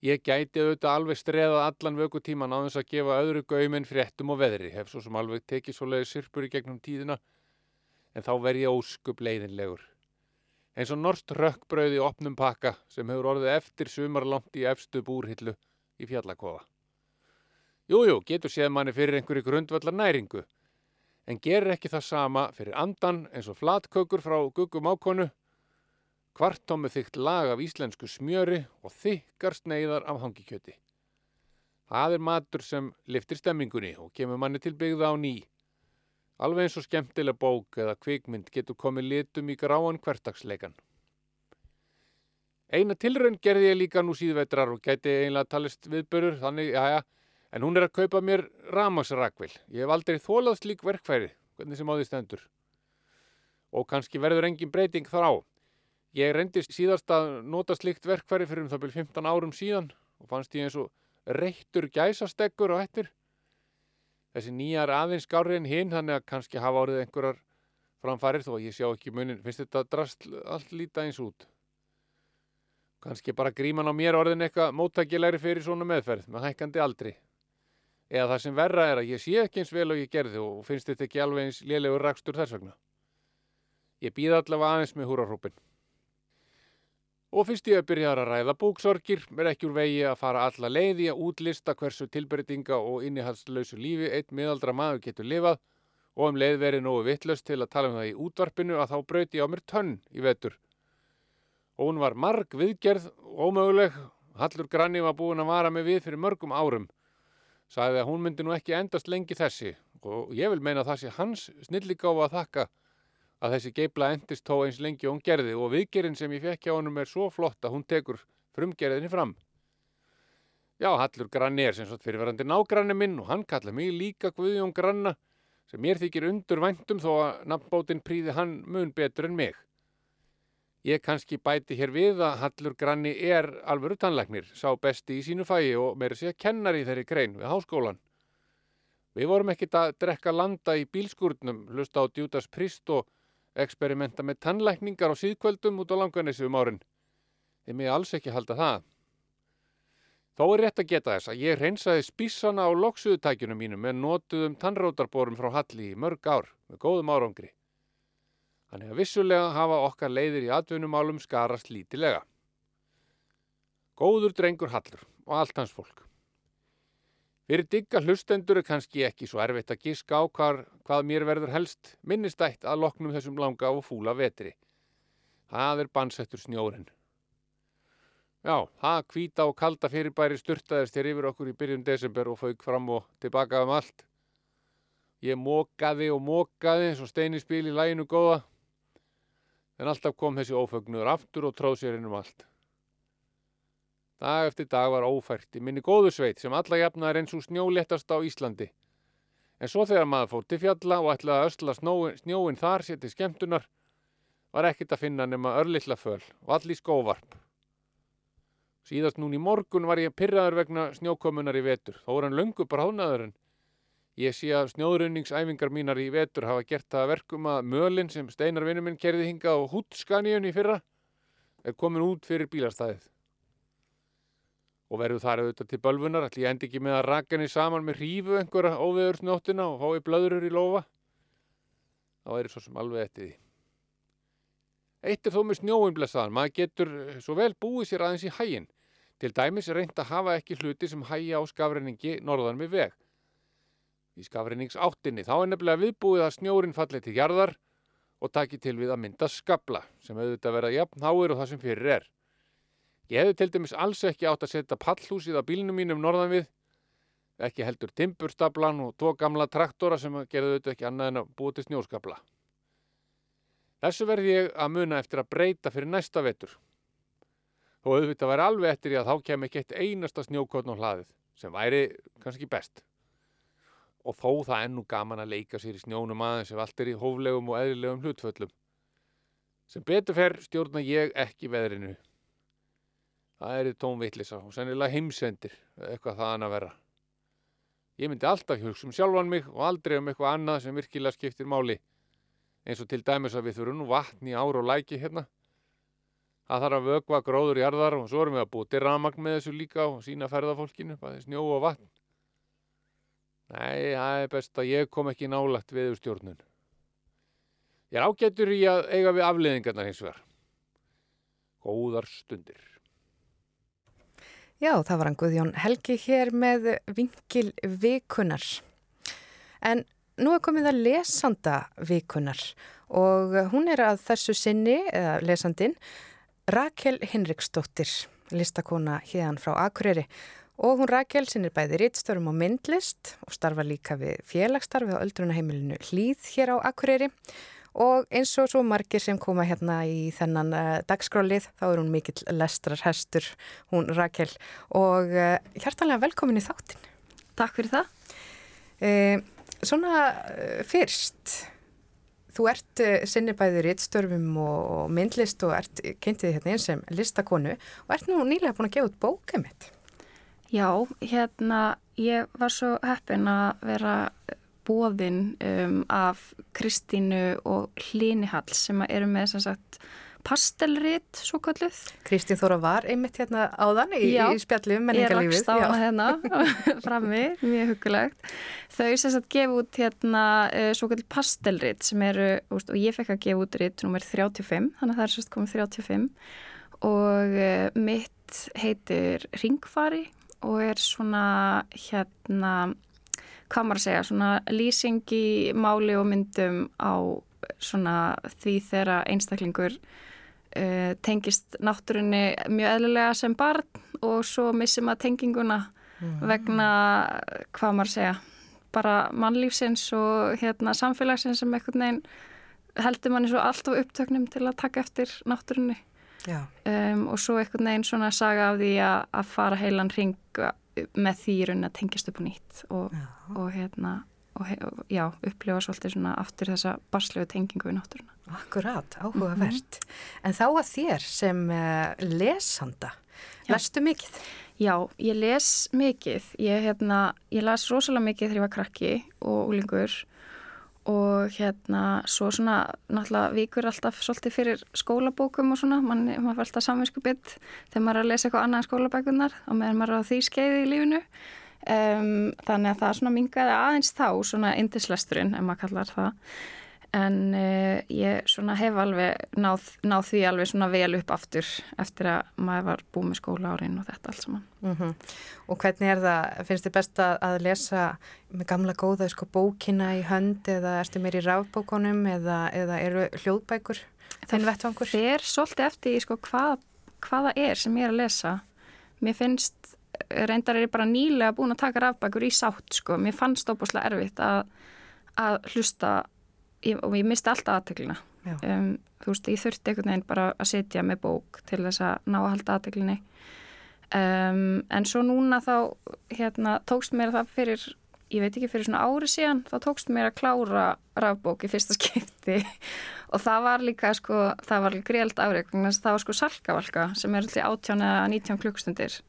[SPEAKER 7] Ég gæti auðvitað alveg streðað allan vökutíman á þess að gefa öðru gaumin fréttum og veðri, hef svo sem alveg tekið svo leiði sirpur í gegnum tíðina, en þá verð ég óskup leiðinlegur. Eins og norst rökkbrauð í opnum pakka sem hefur orðið eftir sumarlangt í efstu búrhillu í fjallakofa. Jújú, jú, getur séð manni fyrir einhverju grundvallar næringu, en gerir ekki það sama fyrir andan eins og flatkökur frá guggum ákonu, kvartómu þygt lag af íslensku smjöri og þykkar sneiðar af hangikjöti. Það er matur sem liftir stemmingunni og kemur manni til byggða á ný. Alveg eins og skemmtileg bók eða kvikmynd getur komið litum í gráan hvertagsleikan. Eina tilraun gerði ég líka nú síðvetrar og gæti einlega talist viðbörur, þannig, já, já, en hún er að kaupa mér ramagsrakvel. Ég hef aldrei þólað slík verkfæri, hvernig sem á því stendur. Og kannski verður engin breyting þar á. Ég reyndi síðast að nota slikt verkfæri fyrir um það byrjum 15 árum síðan og fannst ég eins og reittur gæsasteggur á hættir. Þessi nýja er aðeins skárri en hinn, þannig að kannski hafa árið einhverjar framfærir þó að ég sjá ekki munin. Finnst þetta drast allt líta eins út? Kannski bara gríman á mér orðin eitthvað móttækilegri fyrir svona meðferð með hækkandi aldri. Eða það sem verra er að ég sé ekki eins vel og ég gerði og finnst þetta ekki alveg eins lélegur rakstur þess vegna. Ég býð allavega aðeins með húrarhrópin. Og fyrst ég að byrja að ræða bóksorgir, er ekki úr vegi að fara alla leiði að útlista hversu tilbreytinga og innihaldslausu lífi einn miðaldra maður getur lifað og um leið verið nógu vittlust til að tala um það í útvarpinu að þá brauti ég á mér tönn í vetur. Og hún var marg viðgerð ómöguleg, Hallur Granni var búin að vara mig við fyrir mörgum árum. Sagði að hún myndi nú ekki endast lengi þessi og ég vil meina að það sé hans snilligáfa að þakka að þessi geibla endist þó eins lengi og hún gerði og viðgerinn sem ég fekk hjá honum er svo flott að hún tekur frumgerðinni fram. Já, Hallur Granni er sem svo fyrirverandi nágranni minn og hann kalla mig líka Guðjón Granna sem mér þykir undur væntum þó að nafnbótinn príði hann mun betur en mig. Ég kannski bæti hér við að Hallur Granni er alvöru tannlæknir, sá besti í sínu fæi og meira sé að kennar í þeirri grein við háskólan. Við vorum ekkit að drekka landa í bílskúrnum, hlusta á Djúdas Prist og eksperimenta með tannlækningar og síðkvöldum út á langanissu um árin. Þið mig alls ekki halda það. Þó er rétt að geta þess að ég reynsaði spísana á loksuðutækjunum mínum með notuðum tannrótarborum frá Halli í mörg ár með góðum árangri. Þannig að vissulega hafa okkar leiðir í atvinnumálum skarast lítilega. Góður drengur Hallur og allt hans fólk. Fyrir digga hlustendur er kannski ekki svo erfitt að giska á hvar, hvað mér verður helst minnistætt að loknum þessum langa og fúla vetri. Það er bansettur snjórin. Já, það kvíta og kalda fyrirbæri sturtaðist hér yfir okkur í byrjun desember og fauk fram og tilbaka um allt. Ég mókaði og mókaði eins og steininspil í læginu góða, en alltaf kom þessi ófögnuður aftur og tróð sér inn um allt. Dag eftir dag var ófært í minni góðu sveit sem alla jafna er eins og snjóléttast á Íslandi. En svo þegar maður fór til fjalla og ætlaði að ösla snjóin, þar sér til skemmtunar, var ekkert að finna nema örlittla föl og allir skóvarp. Síðast núna í morgun var ég pyrraður vegna snjókomunar í vetur. Þó er hann löngu bráðnaður en ég sé að snjóðrunningsæfingar mínar í vetur hafa gert það að verkum að mölin sem Steinar vinnu minn kerði hinga á hútskaníun í fyrra er komin út fyrir bílastæðið. Og verður þar auðvitað til bölvunar, ætli ég endi ekki með að raka henni saman með hrífu einhverja óveðursnóttina og fái blöðurur í lofa. Þá er svo sem alveg eftir því. Eitt er þó með snjóin blessaðan, maður getur svo vel búið sér aðeins í hægin. Til dæmis er reynd að hafa ekki hluti sem hægja á skafrenningi norðan við veg. Í skafrenningsáttinni þá er nefnilega viðbúið að snjórin falli til jarðar og taki til við að mynda skabla sem auðvitað verða jafn háir og það sem fyrir er. Ég hefði til dæmis alls ekki átt að setja pallhúsið á bílnum mínum norðan við, ekki heldur timburstablan og tvo gamla traktora sem gerðu auðvitað ekki annað en að búið til snjóskabla. Þessu verði ég að muna eftir að breyta fyrir næsta vetur. Þó auðvitað væri alveg eftir ég að þá kem ekki eitt einasta snjókotn á hlaðið, sem væri kannski best. Og þó það ennú gaman að leika sér í snjónum aðeins ef allt er í hóflegum og eðlilegum hlutföllum. Sem betur fer stjórna ég ekki veðrinu. Það er tónveitlisa og sennilega heimsendir, eitthvað þaðan að vera. Ég myndi alltaf hugsa um sjálfan mig og aldrei um eitthvað annað sem virkilega skiptir máli. Eins og til dæmis að við þurfum nú vatn í ár og læki hérna. Það þarf að vögva gróður jarðar og svo erum við að búið til ramagn með þessu líka og sína ferðafólkinu, bæði snjó og vatn. Nei, það er best að ég kom ekki nálagt við stjórnun. Ég er ágættur í að eiga við afleðingarnar hins vegar. Góðar stundir.
[SPEAKER 2] Já, það var hann Guðjón Helgi hér með vingil vikunar. En nú er komið að lesanda vikunar og hún er að þessu sinni, eða lesandin, Rakel Hinriksdóttir, listakona hérðan frá Akureyri. Og hún Rakel sinnir bæði rittstörfum og myndlist og starfa líka við félagsstarfi á öldrunaheimilinu Hlýð hér á Akureyri. Og eins og svo margir sem koma hérna í þennan uh, dagskrálið, þá er hún mikill lestrarhestur, hún Rakel. Og uh, hjartanlega velkomin í þáttin.
[SPEAKER 8] Takk fyrir það.
[SPEAKER 2] Uh, svona fyrst, þú ert uh, sinni bæði rittstörfum og, myndlist og ert kynntið hérna eins sem listakonu og ert nú nýlega búin að gefa út bókið mitt.
[SPEAKER 8] Já, hérna, ég var svo heppin að vera bóðinn um, af Kristínu og Hlínihall sem eru með sem sagt pastelrit, svo kalluð.
[SPEAKER 2] Kristín Þóra var einmitt hérna áðan í,
[SPEAKER 8] Já,
[SPEAKER 2] í spjallu um
[SPEAKER 8] Ég
[SPEAKER 2] menningarlífið.
[SPEAKER 8] rakst á hérna frammi, mjög hugulegt. Þau sem sagt gefa út hérna uh, svo kalluð pastelrit sem eru, úst, og ég fekk að gefa út rit nummer 35, þannig að það er sérst komið 35 og uh, mitt heitir Ringfari og er svona hérna hvað maður að segja, svona lýsing í máli og myndum á svona því þegar einstaklingur uh, tengist náttúrunni mjög eðlilega sem barn og svo missir maður tenginguna vegna, hvað maður að segja, bara mannlífsins og hérna samfélagsins sem einhvern veginn heldur manni svo alltaf upptöknum til að taka eftir náttúrunni. Um, og svo einhvern veginn svona saga af því að, að fara heilan ring með því í raunin að tengjast upp á nýtt og, og hérna og, he- og já, upplifa svolítið svona aftur þessa barslegu tengingu við náttúruna.
[SPEAKER 2] Akkurat, áhugavert. En þá að þér sem uh, lesanda, lestu mikið?
[SPEAKER 8] Já, ég les mikið. Ég, hérna, ég las rosalega mikið þegar ég var krakki og úlingur og hérna svo svona náttúrulega vikur alltaf svolítið fyrir skólabókum og svona, mann, maður fær alltaf samvinsku bytt þegar maður er að lesa eitthvað annað en skólabækunar og meðan maður er á því skeiði í lífinu. Um, þannig að það svona mingaði aðeins þá svona indislesturinn ef maður kallar það en uh, ég svona hef alveg náð, náð því alveg svona vel upp aftur eftir að maður var búið með skóla árin og þetta allt saman.
[SPEAKER 2] Mm Og hvernig er það, finnst þið best að, að lesa með gamla góða sko, bókina í hönd eða ertu meir í rafbókunum eða, eða eru hljóðbækur þinn vettvangur?
[SPEAKER 8] fer svolítið eftir í, sko, hvað, hvað það er sem ég er að lesa. Mér finnst, reyndar er ég bara nýlega búin að taka rafbækur í sátt, sko. Mér fannst óbúslega erfitt að, að hlusta ég, og ég misti alltaf aðteglina. Um, þú veist, ég þurfti einhvern veginn bara að setja með bók til þess að ná að halda aðteglinni. Um, en svo núna þá, hérna, tókst mér það fyrir, ég veit ekki fyrir svona ári síðan, þá tókst mér að klára rafbók í fyrsta skipti og það var líka sko, það var greild afreg, það var sko salkavalka sem er alltaf 18 eða 19 klukkstundir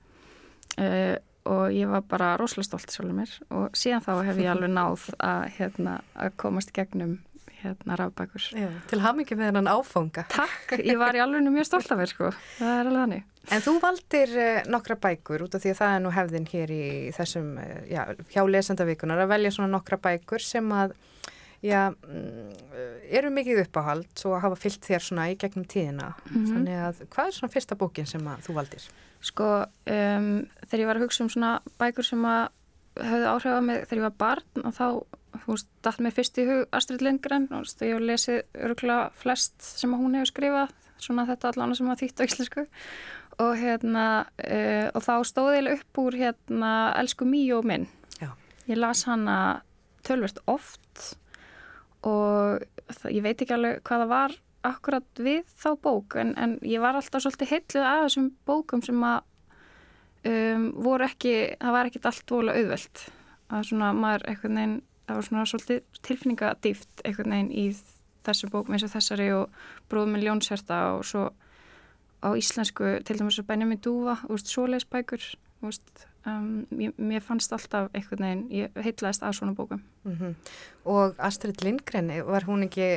[SPEAKER 8] uh, og ég var bara rosalega stolt sjálfur mér og síðan þá hef ég alveg náð að, hérna, að komast í gegnum hérna rafbækur.
[SPEAKER 2] Já, til hamingi með hennan áfanga.
[SPEAKER 8] Takk, ég var í alveg mjög stolt af mér sko, það er alveg þannig.
[SPEAKER 2] En þú valdir uh, nokkra bækur út af því að það er nú hefðin hér í þessum, uh, já, hjá lesandavíkunar að velja svona nokkra bækur sem að, já, mm, eru mikið uppáhald og hafa fyllt þér svona í gegnum tíðina. Þannig að, hvað er svona fyrsta bókin sem að þú valdir?
[SPEAKER 8] Sko, um, þegar ég var að hugsa um svona bækur sem að höfðu áhrif á mig þegar ég var barn og þá, þú veist, dætt mér fyrst í hug Astrid Lindgren og ég hef lesið örgulega flest sem hún hefur skrifað, svona þetta allan sem að þýtt á íslensku og hérna, uh, og þá stóði ég upp úr hérna Elsku Míó minn.
[SPEAKER 2] Já.
[SPEAKER 8] Ég las hana tölvert oft og það, ég veit ekki alveg hvað það var akkurat við þá bók en, en ég var alltaf svolítið heitluð að þessum bókum sem að um, voru ekki, það var ekkit allt vola auðvelt að svona maður einhvern veginn, það var svona svolítið tilfinningadýft einhvern veginn í þessum bókum eins og þessari og bróðum með ljónsherta og svo á íslensku til dæmis að bænja mig dúfa, úrst, svoleiðsbækur um, ég, mér fannst alltaf einhvern veginn, ég heitlaðist að svona bókum.
[SPEAKER 2] Mm Og Astrid Lindgren, var hún ekki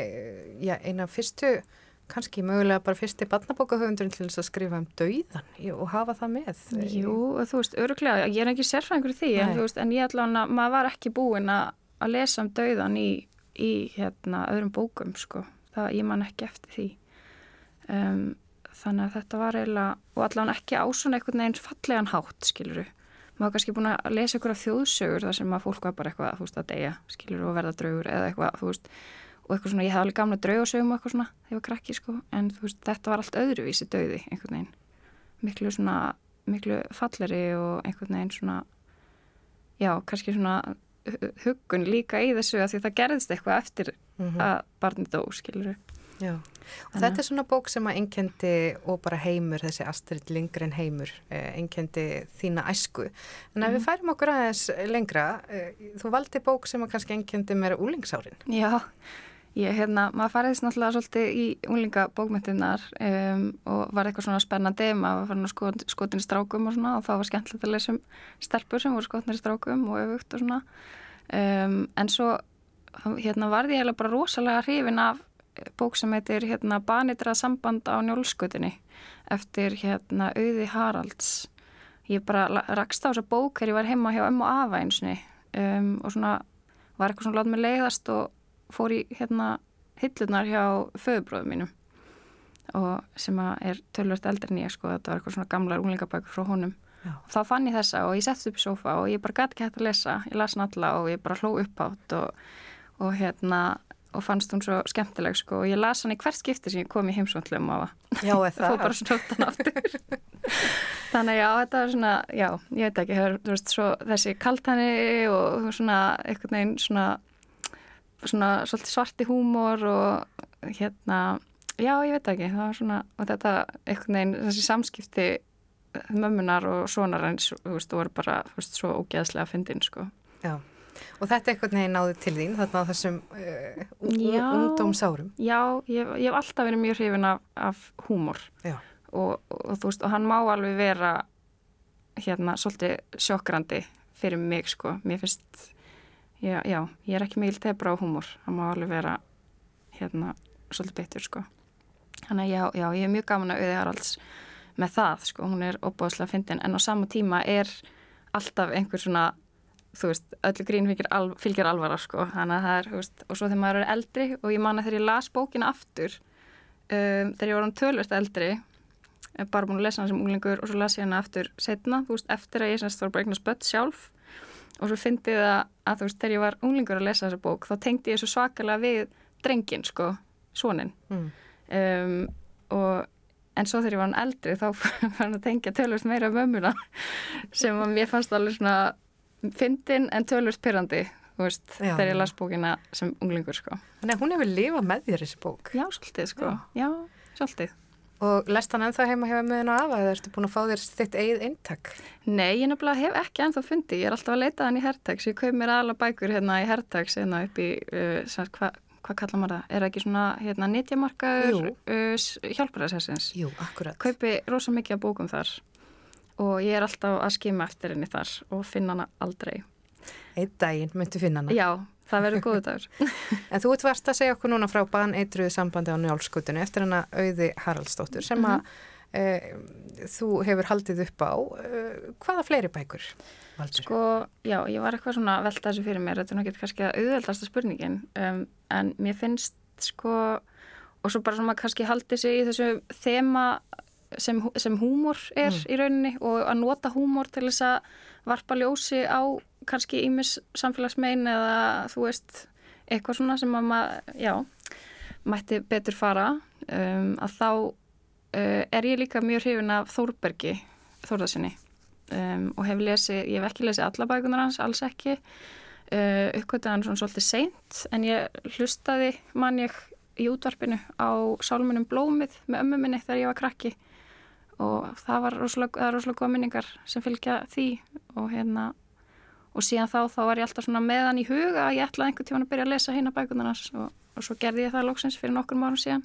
[SPEAKER 2] já, eina fyrstu, kannski mögulega bara fyrsti barnabókahöfundurinn til þess að skrifa um dauðan og hafa það með?
[SPEAKER 8] Jú, þú veist, öruglega, ég er ekki sérfræðingur í því, en, veist, en ég hann að maður var ekki búin að, að lesa um dauðan í, í hérna, öðrum bókum, sko. Það, ég man ekki eftir því. Um, þannig að þetta var eiginlega, og allan ekki á svona einhvern veginn fallegan hátt, skiluru. Maður kannski búin að lesa ykkur af þjóðsögur þar sem að fólk var bara eitthvað, veist, að deyja, skiluru, og verða draugur eða eitthvað, veist, og eitthvað svona, ég hef alveg gamla draugasögum og eitthvað svona, þegar ég var krakki, sko, en veist, þetta var allt öðruvísi dauði, einhvern veginn miklu svona, miklu falleri og einhvern veginn svona já, kannski svona huggun líka í þessu að því að það gerðist eitthvað eftir
[SPEAKER 2] Mhm.
[SPEAKER 8] að barnið dó, skilur
[SPEAKER 2] Já, og þetta er svona bók sem að einkendi og bara heimur, þessi Astrid Lindgren heimur, eh, einkendi þína æsku. En ef við færum okkur aðeins lengra, eh, þú valdi bók sem að kannski einkendi meira úlingsárin.
[SPEAKER 8] Já, ég hérna, maður fariðist náttúrulega svolítið í unglinga bókmyndirnar um, og var eitthvað svona spennandi, maður var farin að skot, skotin í strákum og svona og þá var skemmtilegt að lesa um stelpur sem voru skotinir í strákum og öfugt og svona. Um, en svo hérna varði ég eiginlega bara rosalega hrifin af bók sem heitir hérna Banitrað samband á njólskutinni eftir hérna Auði Haralds. Ég bara rakst á þessa bók þegar ég var heima hjá ömmu einsinni um, og svona var eitthvað svona látt mig leiðast og fór í hérna hillunar hjá föðubróðum mínum og sem að er tölvört eldri en ég sko, þetta var eitthvað svona gamlar unglingabækur frá honum.
[SPEAKER 2] Já.
[SPEAKER 8] og þá fann ég þessa og ég settist upp í sofa og ég bara gæti ekki hægt að lesa, ég las alla og ég bara hló uppátt og, og hérna og fannst hún svo skemmtileg sko og ég las hann í hvert skipti sem ég kom í heimsvöndlum það fór bara hann aftur. Þannig já, þetta er svona já, ég veit ekki, þú veist, svo þessi kaltani og svona einhvern veginn svona svona svolítið svarti húmor og hérna já, ég veit ekki, það var svona og þetta einhvern veginn, þessi samskipti mömmunar og sonarins þú veist, þú voru bara, þú veist, svo ógeðslega fyndin, sko.
[SPEAKER 2] Já, og þetta einhvern veginn náði til þín, þarna á þessum uh, ungdómsárum.
[SPEAKER 8] Já, ég, ég hef alltaf verið mjög hrifin af, af húmor
[SPEAKER 2] Já.
[SPEAKER 8] og, og þú veist, og hann má alveg vera hérna svolítið sjokkrandi fyrir mig, sko. Mér finnst, já, já ég er ekki mikil tebra á húmor. Hann má alveg vera hérna svolítið betur, sko. Þannig já, já, ég er mjög gaman að auði Haralds með það, sko. Hún er opbóðslega fyndin, en á sama tíma er alltaf einhver svona þú veist, öllu grín fylgir, al, fylgir alvara sko, þannig að það er, þú veist, og svo þegar maður er eldri og ég man að þegar ég las bókina aftur um, þegar ég var um tölvist eldri bara búin að lesa hana sem unglingur og svo las ég hana aftur setna, þú veist, eftir að ég semst var bara eignast börn sjálf og svo fyndi það að þú veist, þegar ég var unglingur að lesa þessa bók þá tengdi ég svo svakalega við drengin, sko, sonin
[SPEAKER 2] Mm.
[SPEAKER 8] um, og en svo þegar ég var hann eldri þá var hann að tengja tölvist meira um mömmuna sem að mér fannst alveg svona fyndin en tölvist pyrrandi veist,
[SPEAKER 2] Já.
[SPEAKER 8] þegar ég las bókina sem unglingur sko.
[SPEAKER 2] Þannig að hún hefur lifað með þér þessi bók.
[SPEAKER 8] Já, svolítið sko. Já, svolítið.
[SPEAKER 2] Og lest hann ennþá heima hjá möðinu afa eða ertu búin að fá þér þitt eigið eintak?
[SPEAKER 8] Nei, ég nefnilega hef ekki ennþá fundi. Ég er alltaf að leita hann í hertags. Ég kaup mér alveg bækur hérna í hertags hérna upp í, uh, hvað hva kallar maður það? Er það ekki svona hérna nýtjamarkaður
[SPEAKER 2] Jú.
[SPEAKER 8] uh, hjálpræðsessins?
[SPEAKER 2] Jú, akkurat.
[SPEAKER 8] Kaupi rosa mikið af bókum þar og ég er alltaf að skima eftir henni þar og finna hana aldrei.
[SPEAKER 2] Einn daginn myndu finna hana.
[SPEAKER 8] Já, það verður góðu dagur.
[SPEAKER 2] En þú ert varst að segja okkur núna frá baneitruðu sambandi á njálskutinu eftir hana auði Haraldsdóttur sem að e, þú hefur haldið upp á. E, hvaða fleiri bækur? Valdur?
[SPEAKER 8] Sko, já, ég var eitthvað svona að velta þessu fyrir mér, þetta er náttúrulega kannski að auðveldasta spurningin, um, en mér finnst sko, og svo bara svona kannski haldi sig í þessu þema sem, sem húmor er í rauninni og að nota húmor til þess að varpa ljósi á kannski ímis samfélagsmein eða þú veist, eitthvað svona sem að maður, já, mætti betur fara, um, að þá uh, er ég líka mjög hrifin af Þórbergi Þórðarsinni um, og hef lesið, ég hef ekki lesið alla bækunar hans, alls ekki. Uh, uppkvötaði hann svona svolítið seint en ég hlustaði man ég í útvarpinu á sálmunum Blómið með ömmu minni þegar ég var krakki. Og það var rosalega, rosalega góða minningar sem fylgja því og hérna og síðan þá, þá var ég alltaf svona meðan í huga að ég ætlaði einhvern tíman að byrja að lesa hérna bækunarnas og, og svo gerði ég það loksins fyrir nokkur mánu síðan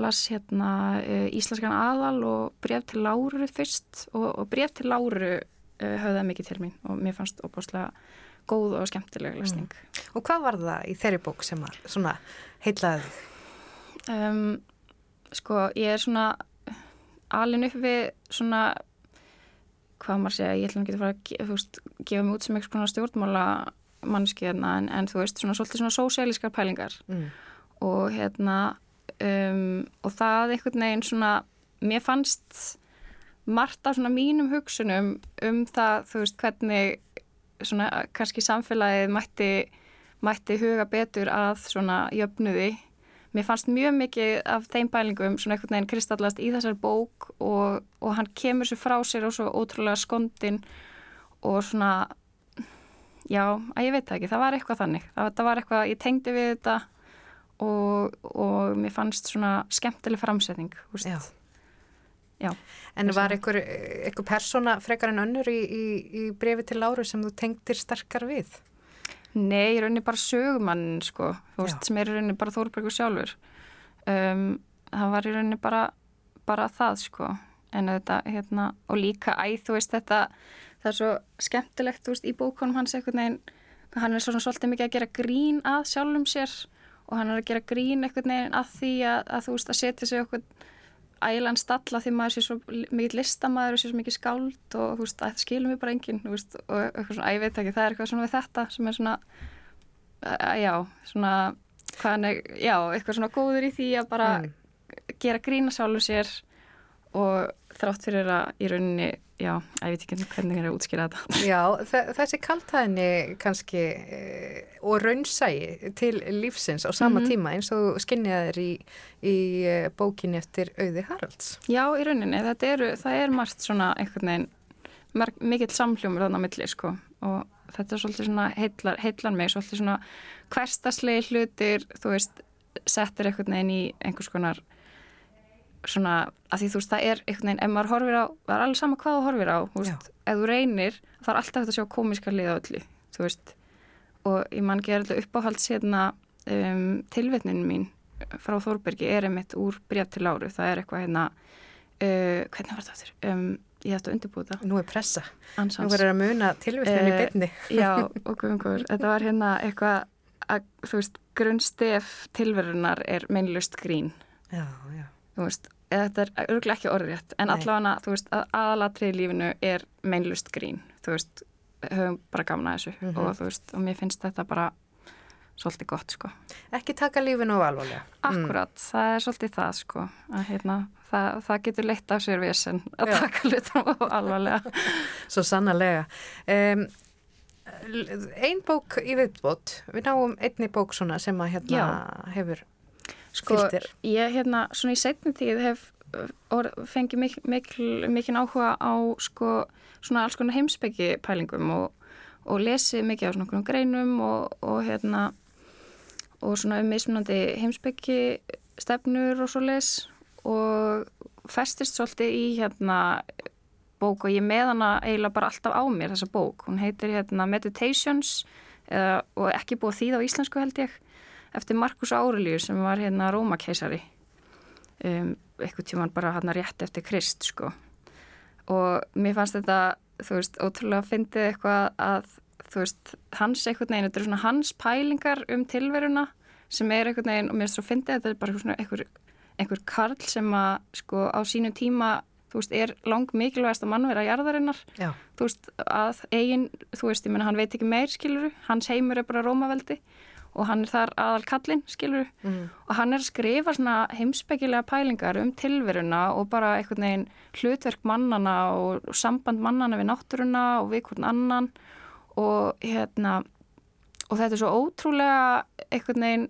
[SPEAKER 8] las hérna uh, Íslenskan aðal og bref til Láru fyrst og, og bref til Láru uh, höfðaði mikið til mín og mér fannst óbúslega góð og skemmtileg lesning.
[SPEAKER 2] Og hvað var það í þeirri bók sem að svona heitlaði þig?
[SPEAKER 8] Um, sko, ég er svona alin upp við svona hvað maður segja, ég ætlum ekki að fara að veist, gefa mig út sem eitthvað svona stjórnmála mannski hérna, en, en þú veist, svona svolítið svona sósialískar pælingar
[SPEAKER 2] Mm.
[SPEAKER 8] og hérna um, og það einhvern veginn svona mér fannst margt af svona mínum hugsunum um það, þú veist, hvernig svona kannski samfélagið mætti, mætti huga betur að svona jöfnuði mér fannst mjög mikið af þeim bælingum svona einhvern veginn kristallast í þessar bók og, og hann kemur sér frá sér og svo ótrúlega skondin og svona já, að ég veit það ekki, það var eitthvað þannig það, það var eitthvað, ég tengdi við þetta og, og mér fannst svona skemmtileg framsetning.
[SPEAKER 2] Já.
[SPEAKER 8] Já.
[SPEAKER 2] En var einhver, persóna frekar en önnur í, í, í brefi til Láru sem þú tengdir sterkar við?
[SPEAKER 8] Nei, ég raunin bara sögumann sko, þú veist, sem er í raunin bara Þórbergur sjálfur. Um, það var í raunin bara, bara það sko, en þetta hérna, og líka, æ, þú veist, þetta það er svo skemmtilegt, þú veist, í bókunum hans einhvern veginn, hann er svona svolítið mikið að gera grín að sjálfum sér og hann er að gera grín einhvern veginn að því að, að þú veist, að setja sig okkur ælan stalla því maður sé svo mikið listamaður og sé svo mikið skáld og þú veist, að það skilum við bara enginn veist, og eitthvað svona, ég veit ekki, það er eitthvað svona við þetta sem er svona að, já, svona hvað hann er, já, eitthvað svona góður í því að bara
[SPEAKER 2] Mm.
[SPEAKER 8] gera grína sjálfur sér og þrátt fyrir að í rauninni, já, ég veit ekki hvernig er að útskýra þetta
[SPEAKER 2] Já, þe- þessi kaltæðinni kannski e, og raunsægi til lífsins á sama
[SPEAKER 8] Mhm.
[SPEAKER 2] tíma eins og skinniðaðir í, í eh, bókinni eftir Auði Haralds.
[SPEAKER 8] Já, í rauninni, eru, það er margt svona einhvern veginn, marg, mikill samhljómur þannig á milli, sko, og þetta er svolítið svona heillar, heillar mig, svolítið svona hverstaslegi hlutir, þú veist, settir einhvern veginn í einhvers konar svona, að því þú veist, það er einhvern veginn, ef maður horfir á, það er alveg sama hvað þú horfir á, þú veist, ef þú reynir, það er alltaf hægt að sjá komiska liða öllu, þú veist, og ég mann gera þetta uppáhalds hérna um, tilvitnin mín frá Þórbergi er einmitt úr bref til Láru, það er eitthvað hérna, uh, hvernig var þetta aftur? Um, ég ætti að undirbúta.
[SPEAKER 2] Nú er pressa.
[SPEAKER 8] Ansans.
[SPEAKER 2] Nú verður að muna tilvitninni
[SPEAKER 8] Eh,
[SPEAKER 2] byrni.
[SPEAKER 8] Já, og guðungur, þetta var hérna eitthvað að, þú veist, grunnstef tilverunar er meinlust grín,
[SPEAKER 2] Já, já.
[SPEAKER 8] Þú veist, þetta er örgulega ekki orðrétt, en allavega, þú veist, að aðalatrið lífinu er meinlust grín, þú veist, höfum bara gamna þessu
[SPEAKER 2] Mhm.
[SPEAKER 8] og þú veist, og mér finnst þetta bara svolítið gott, sko.
[SPEAKER 2] Ekki taka lífinu á alvarlega.
[SPEAKER 8] Akkurat, það er svolítið það, sko, að hérna, það, það getur leitt af sér vesen að
[SPEAKER 2] Já.
[SPEAKER 8] taka hlutum alvarlega.
[SPEAKER 2] Svo sannarlega. Um, ein bók í viðbót, við náum einni bók svona sem að hérna hefur
[SPEAKER 8] Sko, ég hérna, svona í setni tíð hef uh, fengið mik mikil, mikil áhuga á sko, svona alls konar heimsbyggi pælingum og, og lesið mikið á svona okkur greinum og, og hérna og svona um mismunandi heimsbyggi stefnur og svo les og festist svolítið í hérna bók og ég með hana eiginlega bara alltaf á mér þessa bók, hún heitir hérna Meditations eða, og ekki búið þýð á íslensku held ég eftir Markus Aurelius sem var hérna Rómakeisari. Um, eitthvað tíman bara hann rétt eftir Krist sko. Og mér fannst þetta þú veist, ótrúlega fyndið eitthvað að þú veist, hans einhvern veginn þetta er svona hans pælingar um tilveruna sem er einhvern veginn, og mér finnst svo fyndið þetta er bara svona einhver, einhver karl sem að sko á sínu tíma þú veist, er lang mikilvægast að mannvera jarðarinnar.
[SPEAKER 2] Já.
[SPEAKER 8] þú veist, að eigin þú veist, ég menna, hann veit ekki meir, skiluru hans heimur er bara Rómaveldi og hann er þar aðal kallinn, skiluru
[SPEAKER 2] Mm.
[SPEAKER 8] og hann er að skrifa svona heimspekilega pælingar um tilveruna og bara einhvern veginn hlutverk mannana og, og samband mannana við náttúruna og við hvern annan. Og hérna og þetta er svo ótrúlega einhvern veginn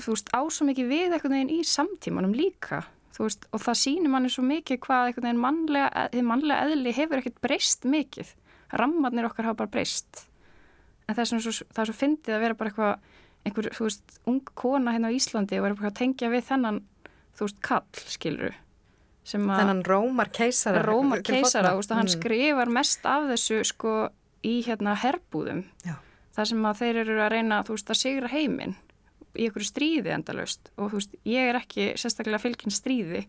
[SPEAKER 8] þú veist, á svo mikið við einhvern veginn í samtímanum líka þú veist, og það sýnir manni svo mikið hvað einhvern veginn mannlega, þið mannlega eðli hefur ekkert breyst mikið. Rammarnir okkar hafa bara breyst en það er, svona svo, það er svo fyndið að vera bara eitthvað einhver, þú veist, ung kona hérna á Íslandi og er bara að tengja við þennan, þú veist, kall, skilur sem að
[SPEAKER 2] Þennan Rómar keisara.
[SPEAKER 8] Rómar keisara, þú veist, og hann
[SPEAKER 2] Mm.
[SPEAKER 8] skrifar mest af þessu, sko, í hérna herbúðum
[SPEAKER 2] Já.
[SPEAKER 8] þar sem að þeir eru að reyna, þú veist, að sigra heiminn í einhverju stríði endalaust og þú veist, ég er ekki sérstaklega fylginn stríði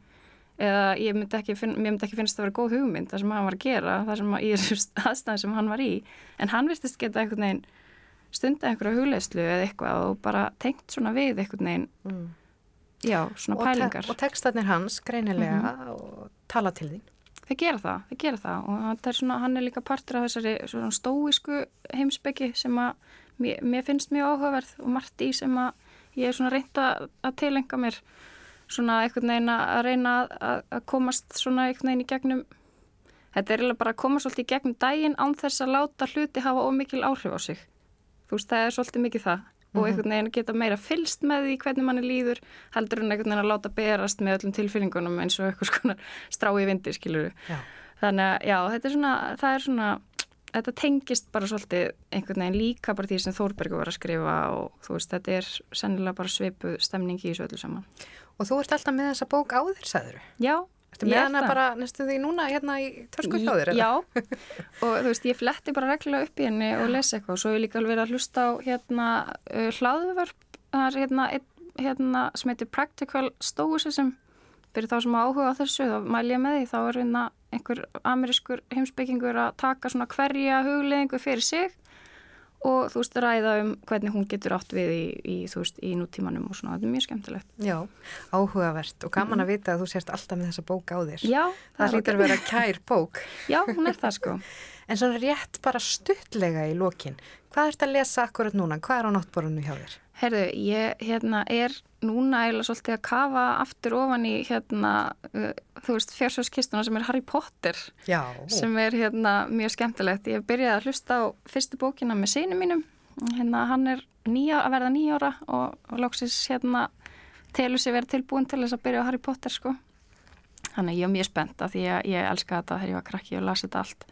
[SPEAKER 8] eða ég myndi ekki, finn, myndi ekki finnst það að vera góð hugmynd það sem hann var að gera, það sem í þessu aðstæðan sem hann var í, en hann virtist geta einhvern veginn stunda einhverja hugleyslu eða eitthvað og bara tengt svona við einhvern veginn,
[SPEAKER 2] Mm.
[SPEAKER 8] já, svona
[SPEAKER 2] Og te-
[SPEAKER 8] pælingar.
[SPEAKER 2] Og textarnir hans, greinilega, og tala til þín.
[SPEAKER 8] þeir gera það, þeir gera það. Og það er svona, hann er líka partur af þessari svona stóísku heimsbyggi sem að mér, mér finnst mjög áhugaverð og margt í sem að ég er svona reynda að tilenga mér svona einhvern veginn að reyna að, að komast svona einhvern veginn í gegnum þetta er eiginlega bara að koma svolítið í gegnum daginn án þess að láta hluti hafa ómikil áhrif á sig. Þú veist, það er svolítið mikið það. Og einhvern veginn geta meira fylst með því hvernig manni líður heldur en einhvern veginn að láta berast með öllum tilfinningunum eins og eitthvað svona strá í vindi skilur
[SPEAKER 2] Já.
[SPEAKER 8] þannig að já, þetta er svona það er svona, þetta tengist bara svolítið einhvern veginn líka bara því sem Þórbergur var að skrifa og þú veist, þetta er sennilega bara svipuð stemning í þessu öllu saman
[SPEAKER 2] Og þú ert alltaf með þessa bók á þér, sagður.
[SPEAKER 8] Já,
[SPEAKER 2] Ertu
[SPEAKER 8] ég
[SPEAKER 2] með hana bara næstu því núna hérna í törsku hjá þér? eða?
[SPEAKER 8] Já, og þú veist, ég fletti bara reglulega upp í henni og lesa eitthvað. Og svo hef ég líka alveg verið að hlusta á hérna uh, hlaðvörp, það er hérna, hérna sem heitir Practical Stoicism. Fyrir þá sem á áhuga á þessu, þá mæl ég með því, þá er hérna einhver amerískur heimsbyggingur að taka svona hverja hugleðingu fyrir sig og þú veist, ræða um hvernig hún getur átt við í, í þú veist, í nútímanum og svona, þetta er mjög skemmtilegt.
[SPEAKER 2] Já, áhugavert og gaman að vita að þú sérst alltaf með þessa bók á þér.
[SPEAKER 8] Já,
[SPEAKER 2] Það
[SPEAKER 8] er
[SPEAKER 2] hlýtur að vera kær bók.
[SPEAKER 8] Já, hún er það sko.
[SPEAKER 2] En svona rétt bara stuttlega í lokin. Hvað ert að lesa akkurat núna? Hvað er á náttborunum hjá þér?
[SPEAKER 8] Herðu, ég hérna er núna eiginlega svolítið að kafa aftur ofan í hérna, uh, þú veist, fjársjóðskistuna sem er Harry Potter
[SPEAKER 2] Já.
[SPEAKER 8] sem er hérna mjög skemmtilegt. Ég byrjaði að hlusta á fyrstu bókina með sinu mínum. Hérna, hann er nýja, að verða nýjára og, og lóksis hérna telur sig verið tilbúin til þess að byrja á Harry Potter sko. Þannig ég er mjög spennt að því að ég elska þetta þegar ég var krakki og lasi þetta allt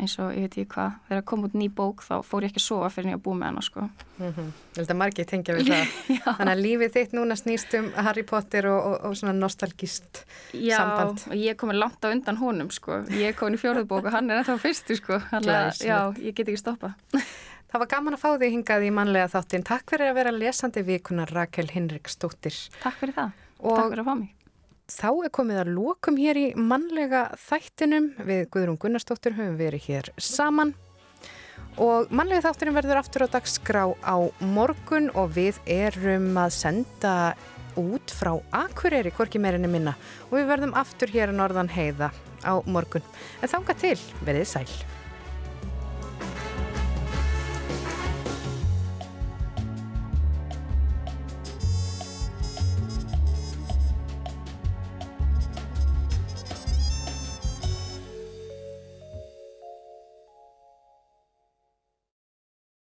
[SPEAKER 8] eins og ég veit ekki hvað, þegar kom út ný bók þá fór ég ekki að sofa fyrir en ég að búa með hana sko.
[SPEAKER 2] Mm -hmm. Að margir tengja við það. Þannig að lífið þitt núna snýst um Harry Potter og, og, og svona nostalgist
[SPEAKER 8] Já,
[SPEAKER 2] samband.
[SPEAKER 8] og ég komin langt á undan honum sko. Ég komin í fjóruðbók og hann er ennþá fyrstu sko. Þannig já, ég get ekki stoppað.
[SPEAKER 2] Það var gaman að fá þig hingað í mannlega þáttin. Takk fyrir að vera lesandi vikunar Rakel Hinriksdóttir.
[SPEAKER 8] Takk fyrir það.
[SPEAKER 2] Og
[SPEAKER 8] Takk fyrir að fá mig.
[SPEAKER 2] Þá er komið að lokum hér í mannlega þættinum. Við Guðrún Gunnarsdóttir höfum verið hér saman. Og mannlega þátturinn verður aftur á dagskrá á morgun og við erum að senda út frá Akureyri, hvorki meirinni minna. Og við verðum aftur hér að norðan heiða á morgun. En þanga til, verið sæl.